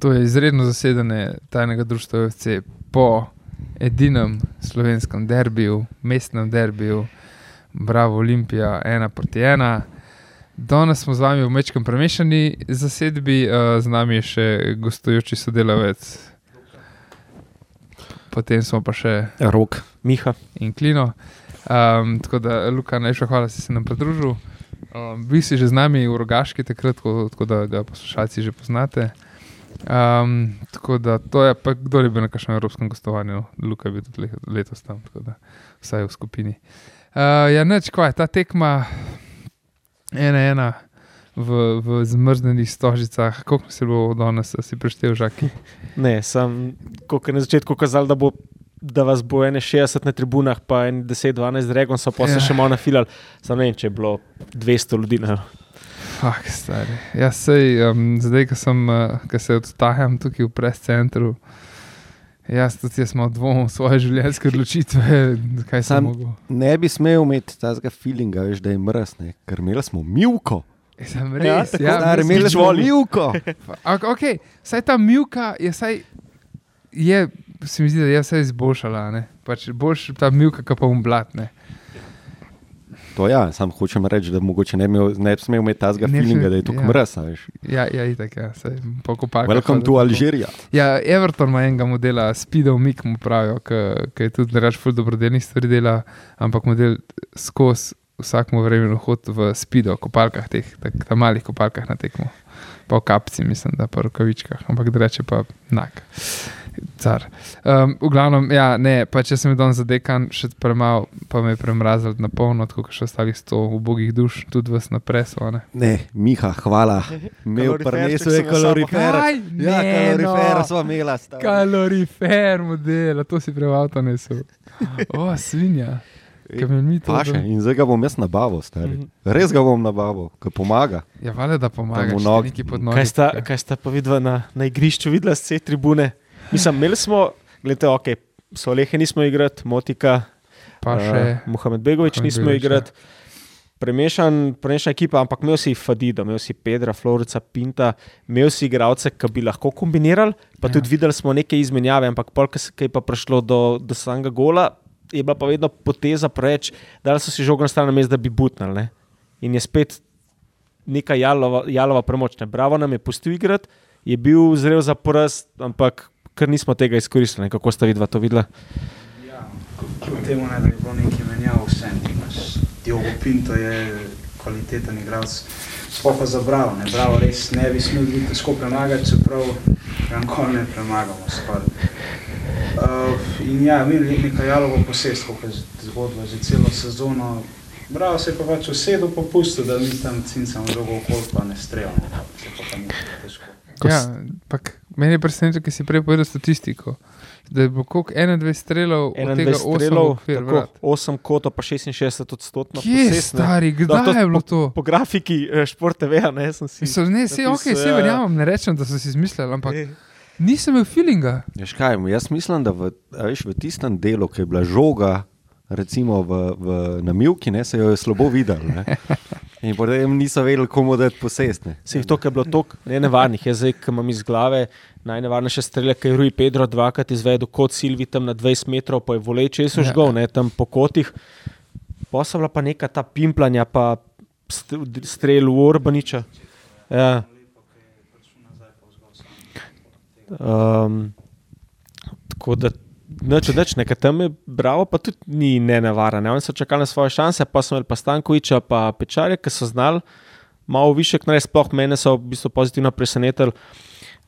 To je izredno zasedanje tajnega društva UFC po edinem slovenskem derbiju, mestnem derbiju, Bravo Olimpija, ena proti ena. Danes smo z vami v mečkem premešani zasedbi, uh, z nami je še gostujoči sodelavec, potem smo pa še Rok, Miha. in Klino. Um, tako da, Luka, najlepša hvala, da si se nam pridružil. Um, vi si že z nami v Rogaški, takrat, tako, tako da ga poslušalci že poznate. Um, tako da, to je pa kdo je bil na kakšnem evropskem gostovanju, Luka je bil tudi le- letos tam, tako da vsaj v skupini. Uh, ja, neč, kaj, ta tekma, ena, ena. V, v zmrznjenih stožicah, kako se bo danes, si preštel, žaki. Ne, sem, kot je na začetku kazal, da, bo, da vas bo ene 60 na tribunah, pa en 10-12 dregon, so pa se Ja. še malo nafilali. Sam ne vem, če je bilo 200 ljudi. Ne. Fak, stari. Ja, sej, um, zdaj, ko, sem, uh, ko se odtajam tukaj v prescentru, jaz tudi jaz imam dvom v svoje življenjske odločitve, kaj sem Sam- mogel. Ne bi smel imeti tega feelinga, veš, da je mraz, ne? ker imeli smo milko. Ja, Sem Ja, res, ja, Stari, mislim, imeli smo milko. Okay, saj ta milka je, saj, je se mi zdi, da je vse izboljšala. ne. Pač boljš ta milka, pa umblatne. To ja, sam hočem reči, da mogoče ne, imel, ne bi smel imeti feelinga, smel, da je to ja. mraz. Ja, ja, itak, ja, saj pokopalka. Welcome to Alžirija. Ja, Everton ima enega modela, Speedov Mik mu pravijo, ki je tudi reč ful dobrodelnih stvari dela, ampak model skozi vsakmu vremenu hod v Speedo, kopalkah teh, tak, malih kopalkah na tekmo. Pa v kapci, mislim, da pa v rokavičkah, ampak reče pa nak. Car. Um, v glavnem, ja, ne, pa če sem danes zadekan, še premalo, pa me je premrazil na polno, tako kot še ostalih sto ubogih duš, tudi vas na preso. a Ne. Ne, Miha, hvala. Imel prinesel je kalorifer. Kaj? Ja, Ne, kalorifer no. smo imela. stari. Kalorifer model, to si avto nesel. O, svinja. Kaj mi mi to Paše, in zdaj ga bom jaz nabavil, stari. Mhm. Res ga bom nabavil, ker pomaga. Ja, vale, da pomaga. Nog-. Kaj sta, kaj sta pa videla na, na igrišču, videla z te tribune? Mislim, imeli smo, gledajte, ok, so lehe nismo igrati, Motika, Pa še. uh, Mohamed Begovič nismo Begović, igrati. Premešan, premešana ekipa, ampak imel si Fadido, imel si Pedra, Florica, Pinta, imel si igralce, ki bi lahko kombinirali. Pa Ja. ja. tudi videli smo neke izmenjave, ampak polk, ki je pa prišlo do, do samega gola, je bila pa vedno poteza preveč, da so si žogo na stran, da bi butnili. Ne? In je spet neka jalova, jalova premoč. Ne? Bravo nam je pustil igrati, je bil zrel za poraz, ampak ker nismo tega izkoristili. Ne? Kako sta vidva to videla? Ja, kljub temu ne, da je bilo nekaj menjav, vse imaš. Diogo Pinto je kvaliteten igralec. Sploh pa za Bravo, ne, Bravo res ne bi smel biti težko premagati, čeprav ga nikoli ne premagamo skoraj. Uh, in ja, mi nekaj jalovo posestvo, kot je zgodba že celo sezono. Bravo se je pa pač usedel, pa pustil, da mi tam cincamo dolgo okol, pa ne streljamo. Težko. Ja, pak, meni je presenečen, ker si prej povedal statistiko. Da je bilo koliko 21 strelov, od tega 21 8 strelov, okvir tako, vrat. 8 kotov, pa 66 odstotkov. Kje je stari, kdaj je bilo to? Po grafiki eh, športe veja, ne sem si. So, ne, se, okay, napisal, se ja. verjamem, ne rečem, da so si izmislili, ampak Eh, nisem imel feelinga. Veš kaj, jaz mislim, da v, a veš, v tistem delu, ki je bila žoga, recimo v, v, na Milki, ne, se jo je slabo videl. In potem niso vedeli, komu dati posestne. Se jih to, kar je bilo tako nevarnih, jaz zdaj, ki imam iz glave najnevarnejše strele, ki je Rui Pedro dvakrat izvedel kot Silvi tam na 20 metrov, pa je voleče so Ja. žgal, ne tam po kotih. Posebla pa neka ta pimplanja, pa st- strel v Urbaniča. Ja. Um, tako da, neč, neč, nekaj tam je bravo, pa tudi ni nenavaren. Ne? Oni so čakali na svoje šanse, pa so imeli pa Stankoviča, pa Pečarja, ki so znali malo više, narediti. sploh mene so v bistvu pozitivno presenetili.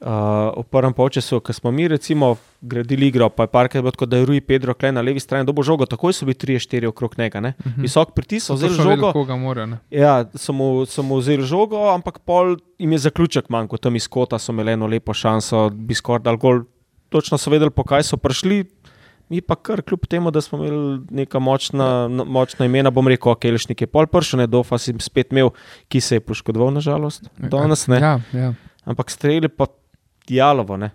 Uh, v prvem polčasu, ko smo mi recimo gradili igro, pa je parkrat bilo tako, da je Rui Pedro klej na levi strani dobo žogo, takoj so bili 3-4 okrog njega. Ne? Mhm. Visok pritisk, vzeli žogo. koga morajo. ne. Ja, so mu vzeli žogo, ampak pol jim je zaključek manjko, tam iz kota so imeli eno lepo šanso, bi skoraj dal gol. Točno so vedeli, po kaj so prišli. Mi pa kar, kljub temu, da smo imeli neka močna, no, močna imena, bom rekel, Kelešnik je pol pršel, ne dofa si spet imel, ki se je poškodoval, nažalost. Danes ne. Ja, ja. Ampak streli pa jalovo, ne.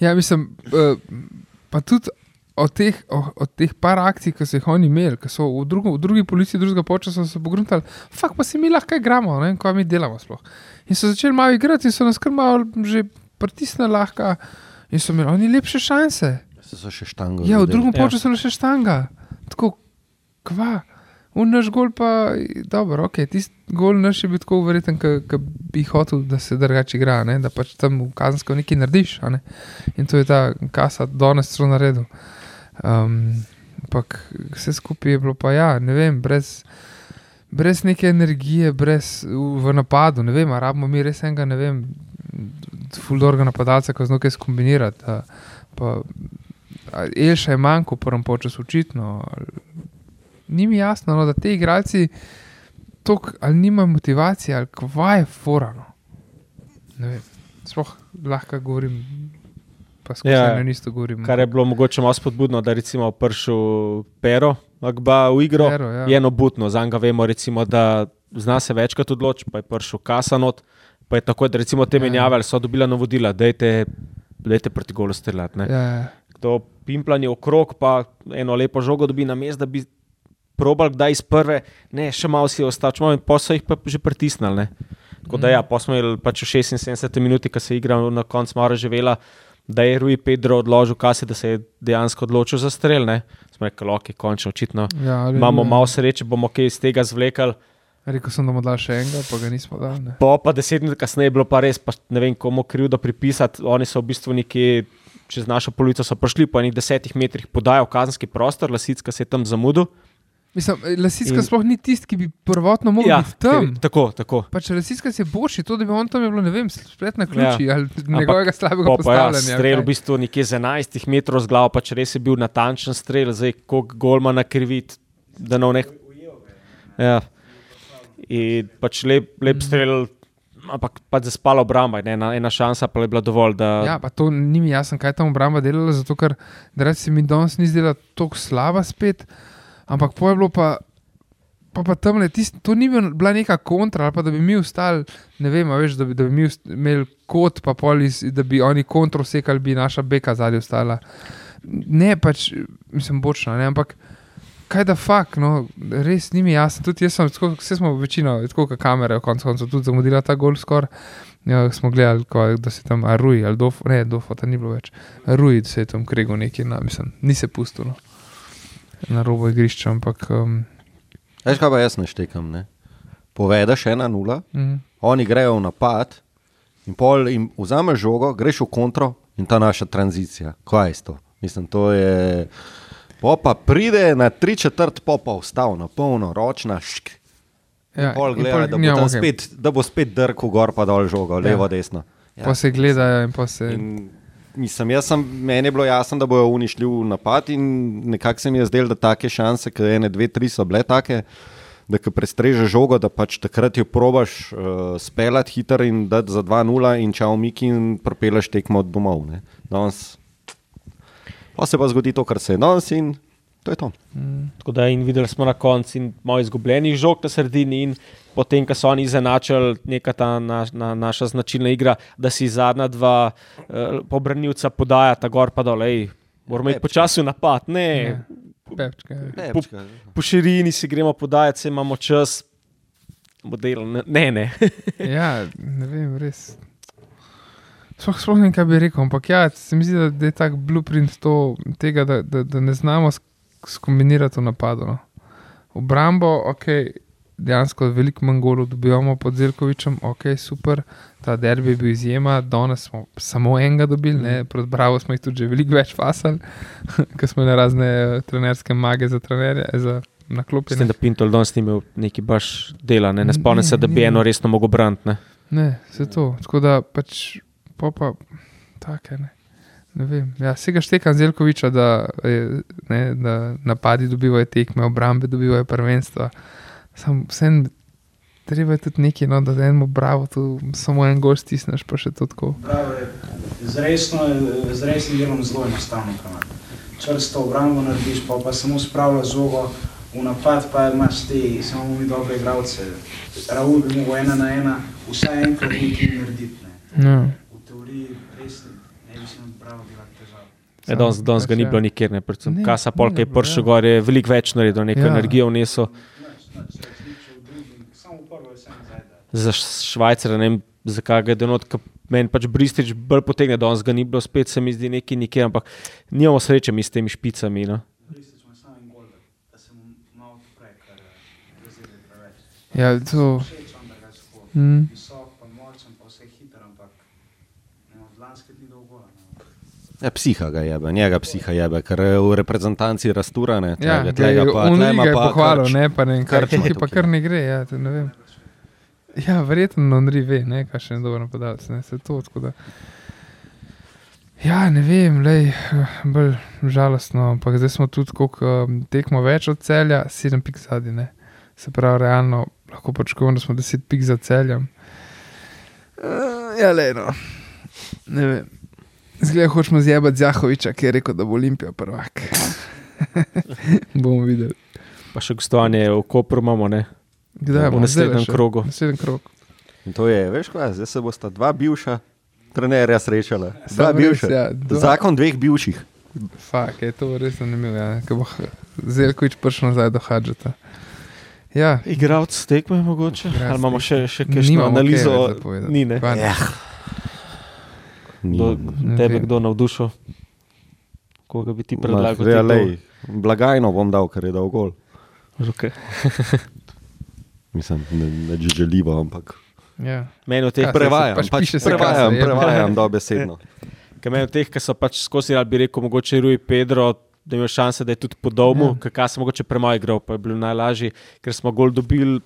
Ja, mislim, uh, pa tudi od teh, od teh par akcij, ki so jih oni imeli, ki so v, drugo, v drugi policiji drugega počasa se pogruntali, fakt pa si mi lahko igramo, ne vem, kaj mi delamo sploh. In so začeli malo igrati in so nas kar malo že pritisnili lahko in so imeli oni lepše šanse. Se so še štango. Ja, v drugem Ja. času je še štanga. Tako, kva. Unaš gol pa, dobro, ok, tisti gol naš je bil tako verjeten, da bi hotel, da se drugače igra, ne? da pač tam v kazensko nekaj narediš. a Ne? In to je ta kasa danes celo naredil. Um, ampak vse skupaj je bilo pa ja, ne vem, brez, brez neke energije, brez v, napadu, ne vem, a rabimo mi res enega, ne vem, fuldorga napadalca, ko znamo kaj skombinirati. Pa, Elša je manjko v prvem času, očitno. Ni mi jasno, no, da ti igralci tok, ali nimajo motivacije, ali kva je forano. Ne vem, sploh lahko govorim, pa skozi Ja, ja, ja. eno isto govorim. Kar je bilo mogoče malo spodbudno, da recimo prišel Pero, Agba v igro, Pero, ja. je eno butno. Za njega vemo, recimo, da zna se večkrat odločiti, pa je prišel Kasanot, pa je tako, da recimo te Ja. menjave so dobila navodila, dajte, dajte proti golu streljati. Ja, ja. To pimplanje okrog, pa eno lepo žogo dobi na mest, da bi probal kdaj iz prve, ne, še malo si ostal, če malo pa so jih pa že pritisnili. ne. Tako da ja, pa smo imeli pač v 76 minuti, ko se je igra na koncu malo živela, da je Rui Pedro odložil kase, da se je dejansko odločil za strel. Ne. Smo rekli, ok, končno, očitno. ja ali- Imamo malo sreče, bomo kaj iz tega zvlekli. Rekel sem, da bomo dali še enega, pa ga nismo dali. ne. Po pa deset minut kasneje je bilo pa res, pa ne vem, komu krivdo pripisati. Oni so v bistvu nekje čez našo polico so prišli po enih desetih metrih, podajo kazenski prostor, Lasicka se je tam zamudil. Mislim, Lasiska In- in... sploh ni tisti, ki bi prvotno mogel Ja, ja, biti tam. ker- tako, tako. Pač Lasiska se boljši, to, da bi on tam bilo, ne vem, spletna ključi ja. ali Ampak njegovega slabega Po pa ja, postavljanja. ali strel v bistvu nekje z 11 metrov z glavo, pač res je bil natančen strel, zdaj koliko golma na krivit, da na nek. Ja. In pač lep, lep strel, ampak pač zaspala obramba, in ena, ena šansa pa je bila dovolj, da Ja, pa to ni mi jasno, kaj tam obramba delala, zato ker se mi danes ni zdela tako slaba spet, ampak po je bilo pa. Pa, pa tam le, tist, to ni bil- bila neka kontra, ali pa da bi mi ostali, ne vem, veš, da bi, da bi mi imeli kot, pa polis, da bi oni kontro sekali, bi naša beka zadnja ostala. Ne, pač, mislim, bočno, ne, ampak kaj da fuk, no, res ni mi jasno. Tudi jaz sem, tako, vse smo večino, tako kot kamere, v koncu koncev tudi zamudila ta gol skoraj. Ja, smo gledali, ko, da se tam Aruj ali Dof, ne, Dofa, ta ni bilo več. Aruj se je tam kregal neki, na, mislim, ni se pustil no. na robu igrišča, ampak. Um, Veš, kaj pa jaz neštekam? Ne? Povedeš ena nula, mm, oni grejo v napad in pol jim vzameš žogo, greš v kontro in ta naša tranzicija. Kaj je to? Mislim, to je. Po pa pride na tri četrt, po pa vstav na polno, ročna, šk. ja, Pol gleda, pol- da bo, ja, okej. spet, da bo spet drkal gor pa dol žogo, levo, desno. Pa se gledajo in pa se. In Mislim, jaz sem, meni je bilo jasno, da bojo unišli v napad, in nekako se mi je zdelo, da take šanse, ki ene, dve, tri so bile take, da ko prestrežeš žogo, da pač takrat jo probaš uh, speljati hiter in dati za 2-0 in čau miki in propeleš tekmo od domov. ne. Danes, pa se pa zgodi to, kar se je danes in to je to. Tako da in videli smo na koncu in malo izgubljenih žog na sredini, in potem, ko so oni izenačili neka ta naš, na, naša značilna igra, da si zadnja dva uh, pobranilca podajata gor pa dol. Ej, moramo iti počasi v napad, ne. Ja. Pepčka, ja. Pepčka. Po širini si gremo podajati, se imamo čas. Model, ne, ne. ne. ja, ne vem, res. Sploh, sploh ne vem, kaj bi rekel, ampak ja, se mi zdi, da, da je tak blueprint to, tega, da, da, da ne znamo sk- skombinirati v napadu. No. Obrambo, ok, dejansko veliko manj golov dobivamo pod Zelkovičem, ok, super, ta derbi je bil izjema, danes smo samo enega dobili, ne, proti Bravo smo jih tudi že veliko več fasali, ker smo na razne eh, trenerske mage za trenerje, za S naklopljene. tem, da Pintol danes ni imel neki baš dela, ne, ne spomnim se, da bi Ni, eno resno mogel braniti. ne. Ne, se to. Tako da pač, pa pa tako ne. Ne vem. Ja, Sega štekam Zelkoviča, da, ne, da napadi dobivajo tekme, obrambe dobivajo prvenstva. Sam vsem treba je tudi nekaj, no, da enemu bravo, tu samo en gol stisneš, pa še to tako. Je z, resnim delom zelo enostavno. Čvrsto obrambo narediš, pa, pa samo spravlja žogo v napad, pa imaš ti, samo mi dobre igralce. Raul bi mogel ena na ena, vsaj enkrat nekaj narediti. Ne. Ja. Res ne, bi se nam bravo bila težava. E, danes, danes ga ni ja. bilo nikjer, ne, predvsem Ne, Kasa Polka je prišel ja. gor, je veliko več naredil, neko Ja. energijo vnesel. Za Švajcara, ne vem, zakaj ga je denot, meni pač Bristič bolj potegne, da on ga ni bilo spet, se mi zdi neki nikjer, ampak nimamo sreče mi s temi špicami. No. Ristič ima samo en gol, da- da se mu malo odpre, ker eh, Brazil je preveč. Ja, to. Všeč on, da ga je tako Mm. visok, pa močen, pa vse hiter, ampak ne, od lanske dni do gola. No. Ja, psiha ga jebe, njega psiha jebe, ker je v reprezentanci rasturane. Ja, tlega- ga tlega je- pa- tle ima pa pohvalil, krč. ne pa ne kaj Krč tukaj pa kar ne gre. Ja, ne vem. Ja, verjetno Nonri ve, ne, kaj še je dober napadalec. Ne, se to, da. Ja, ne vem, lej, bolj žalostno, ampak zdaj smo tudi koliko um, tekmo več od celja, sedem pik zadnji, ne. Se pravi, realno lahko počakujemo, da smo deset pik za celjem. Uh, ja, le no. Ne vem. Zgleda, hočemo zjebati Zahoviča, ki je rekel, da bo Olimpija prvak. Bomo videli. Pa še gostovanje v Kopru imamo, ne? Kdaj v bomo naslednjem zdajle še? krogu. Naslednji krog. In to je, veš kaj, zdaj se bosta dva bivša trenerja srečala. Dva Samo res, bivša. ja, dva. Zakon dveh bivših. Fak, je to res zanimivo. Ja. Ko bo Zelkovič prišel nazaj do Hadžeta. Ja, Igralec tekme mogoče? Igralec Ali imamo še, še kakšno kaj analizo? povedati. Ni, ne. Ja. Ne tebe kdo navdušil? Koga bi ti predlagal? Ja, ti lej, blagajno bom dal, ker je dal gol. Okay. Mislim, ne, ne želivo, ampak Ja. Meni od teh, se- prevajam, pač pač piše se prevajam, kasa, je. prevajam dobesedno. Ker meni od teh, ki so pač skozi rad bi rekel, mogoče Rui Pedro, da ima šanse, da je tudi po domu, Ja. ja. kaj sem mogoče premalo igral, pa je bilo najlažje, ker smo gol dobili.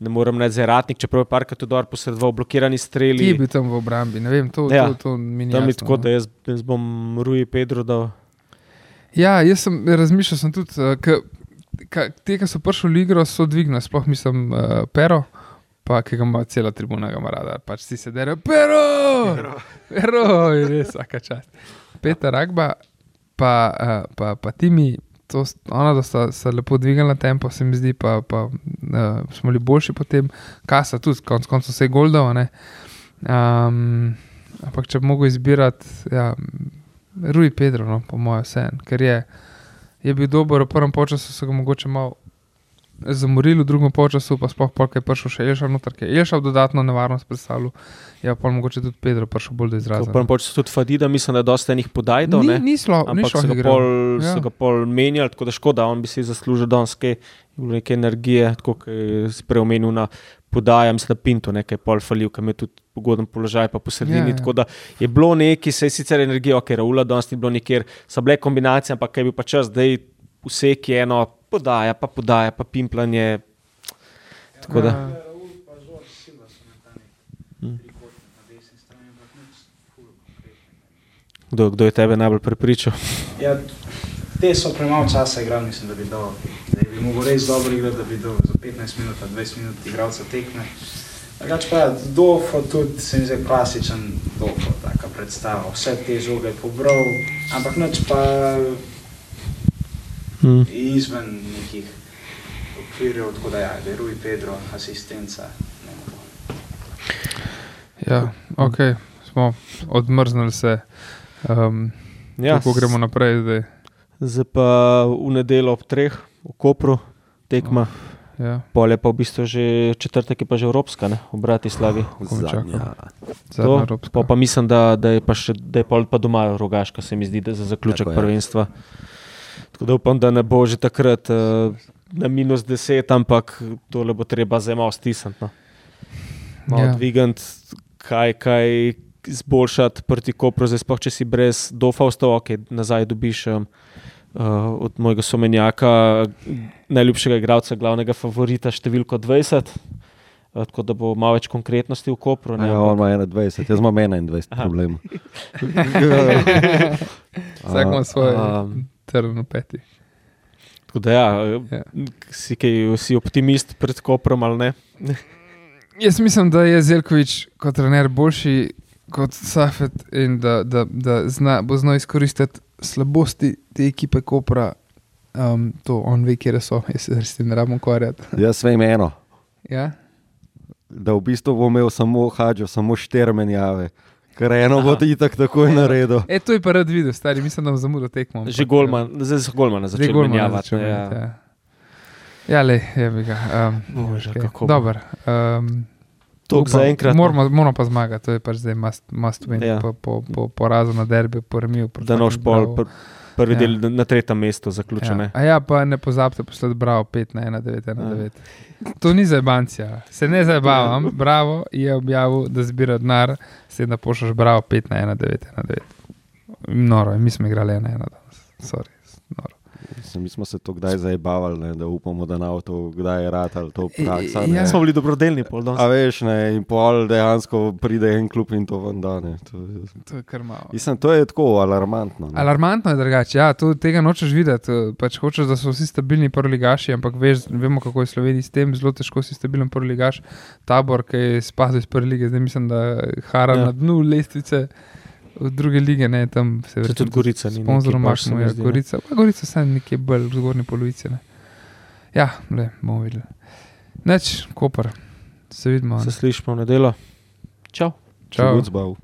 Ne morem reči, zeratnik, čeprav je parkrat tudi dol posredoval, blokirani Ki je streli. bil tam v obrambi? Ne vem, to, Ja, to, to mi ni Tam je jasno, tako, no. da jaz, jaz bom Rui Pedro dal. Ja, jaz sem razmišljal sem tudi, uh, k, ka, te, ki so prišli v igro, so dvignili, sploh mislim, uh, pero, pa ki ga ima cela tribuna, ga ima rada. Pač si se dere, pero, pero, je res vsaka čast. Peter Ragba, pa, uh, pa, pa Timi, to, ona, da sta, sta lepo dvignila tempo, se mi zdi, pa, pa uh, smo bili boljši potem, kasa tudi, konc koncev vse goldov. a ne. Um, ampak če bi mogel izbirati, ja, Rui Pedro, no, po mojem, vse en, ker je, je bil dober, v prvem času so ga mogoče malo zamorili, v drugem času pa sploh polk je prišel še Elšav noter, ki je Elšav dodatno nevarnost predstavljal, je pa mogoče tudi Pedro prišel bolj do izraza. Prvo pač tudi Fadida, mislim, da je dosta enih podajal. Ni, ne. ni šlo, ni Ampak šlo so ga, pol, Ja. ja. so ga pol menjali, tako da škoda, on bi si zaslužil danske neke energije, tako kot je spreomenil na podajem, mislim, da Pinto nekaj pol falil, ki je tudi pogoden položaj, pa po sredini. Ja, ja. Ja, ja. Tako da je bilo neki, se je sicer energija, ok, Raula danes ni bilo nikjer, so bile kombinacije, ampak je bil pa čas, da je vse, ki je eno podaja, pa podaja, pa pimplanje. Tako da. Ja. Kdo, kdo je tebe najbolj prepričal? Ja, te so premalo časa igrali, mislim, da bi dal. Da bi mogel res dobro igrati, da bi dal za 15 minut, 20 minut igralca tekme. Drugač pa, Dofo tudi se mi zdi klasičen Dofo, taka predstava. Vse te žoge je pobral, ampak nič pa Hmm. izven nekih okvirjev, tako da ja, Rui Pedro, asistenca. Ja, ok, smo odmrznili se. Um, ja, kako gremo naprej zdaj? Zdaj pa v nedeljo ob treh v Kopru tekma. Ja, Pol je pa v bistvu že četrtek, je pa že evropska, ne? v Bratislavi. Čaka. Zadnja. zadnja To, pa, pa mislim, da, da je pa, še, da je pa doma rogaška, se mi zdi, da za zaključek Tako je. Tako da upam, da ne bo že takrat uh, na minus deset, ampak tole bo treba zdaj malo stisniti. No. Malo Ja. ja. dvigant, kaj, kaj izboljšati proti Kopru, zdaj sploh če si brez dofa ostal, ok, nazaj dobiš. Um, Uh, od mojega somenjaka, najljubšega igralca, glavnega favorita, številko 20, uh, tako da bo malo več konkretnosti v Kopru. Ne, Ja, on ima 21, jaz imam 21 Aha. problem. Vsak ima svoj um, trn v peti. Tako da, ja, Ja. si, kaj, si optimist pred Koprom ali ne? Jaz mislim, da je Zelkovič kot trener boljši kot Safet in da, da, da zna, bo znal izkoristiti slabosti te ekipe Kopra. Um, to on ve, kje so, jaz se res ne rabim ukvarjati. Jaz vem eno, Ja? da v bistvu bo imel samo hađo, samo štiri menjave. Ker eno bo ti tako takoj naredil. E, to je pa rad videl, stari, mislim, da bom zamudil tekmo. Že Golman, zdaj so Golmana Že začeli Golmana menjavati. Ja. Ja, ja le, je bi ga. Um, Bože, okay. kako bo. Dober. Um, Toliko za enkrat. no. Moramo, moramo pa zmagati, to je pač zdaj must, must win. Ja. Ja. Po, po, po porazu na derbi, po remiju. Da noš pol prvi Ja. ja. del na tretjem mestu zaključen. Ja. Ja. A ja, pa ne pozabite poslati bravo 5 na 1, 9, 1, 9. To ni zabancija, se ne zabavam. Bravo je objavil, da zbira denar, s tem, da pošljaš bravo 5 na 1, 9, 1, 9. Noro, mi smo igrali 1, 1 danes. Sorry, noro. Mislim, Mi smo se to kdaj zabavali, ne, da upamo, da nam to kdaj je ratal, to praksa. ne. Ja. Smo bili dobrodelni, pol danes. A veš, ne, in pol dejansko pride en klub in to vam da. Ne. To, To je kar malo. mislim, to je tako alarmantno. Ne. Alarmantno je drugače. Ja, tu tega nočeš videti. Pač hočeš, da so vsi stabilni proligaši, ampak veš, vemo, kako je Slovenija s tem. Zelo težko si stabilen proligaš. Tabor, ki je spadal iz prve lige, zdaj mislim, da hara ja. na dnu lestvice. V druge lige, ne, tam se verjetno tudi Gorica ni Sponzor je zdi, ne. Gorica. Pa Gorica sem nekje bolj v zgornji polovici. Ne. Ja, le, bomo videli. Neč, Koper, se vidimo. Se slišimo v nedelo. Čau. Čau. Čau.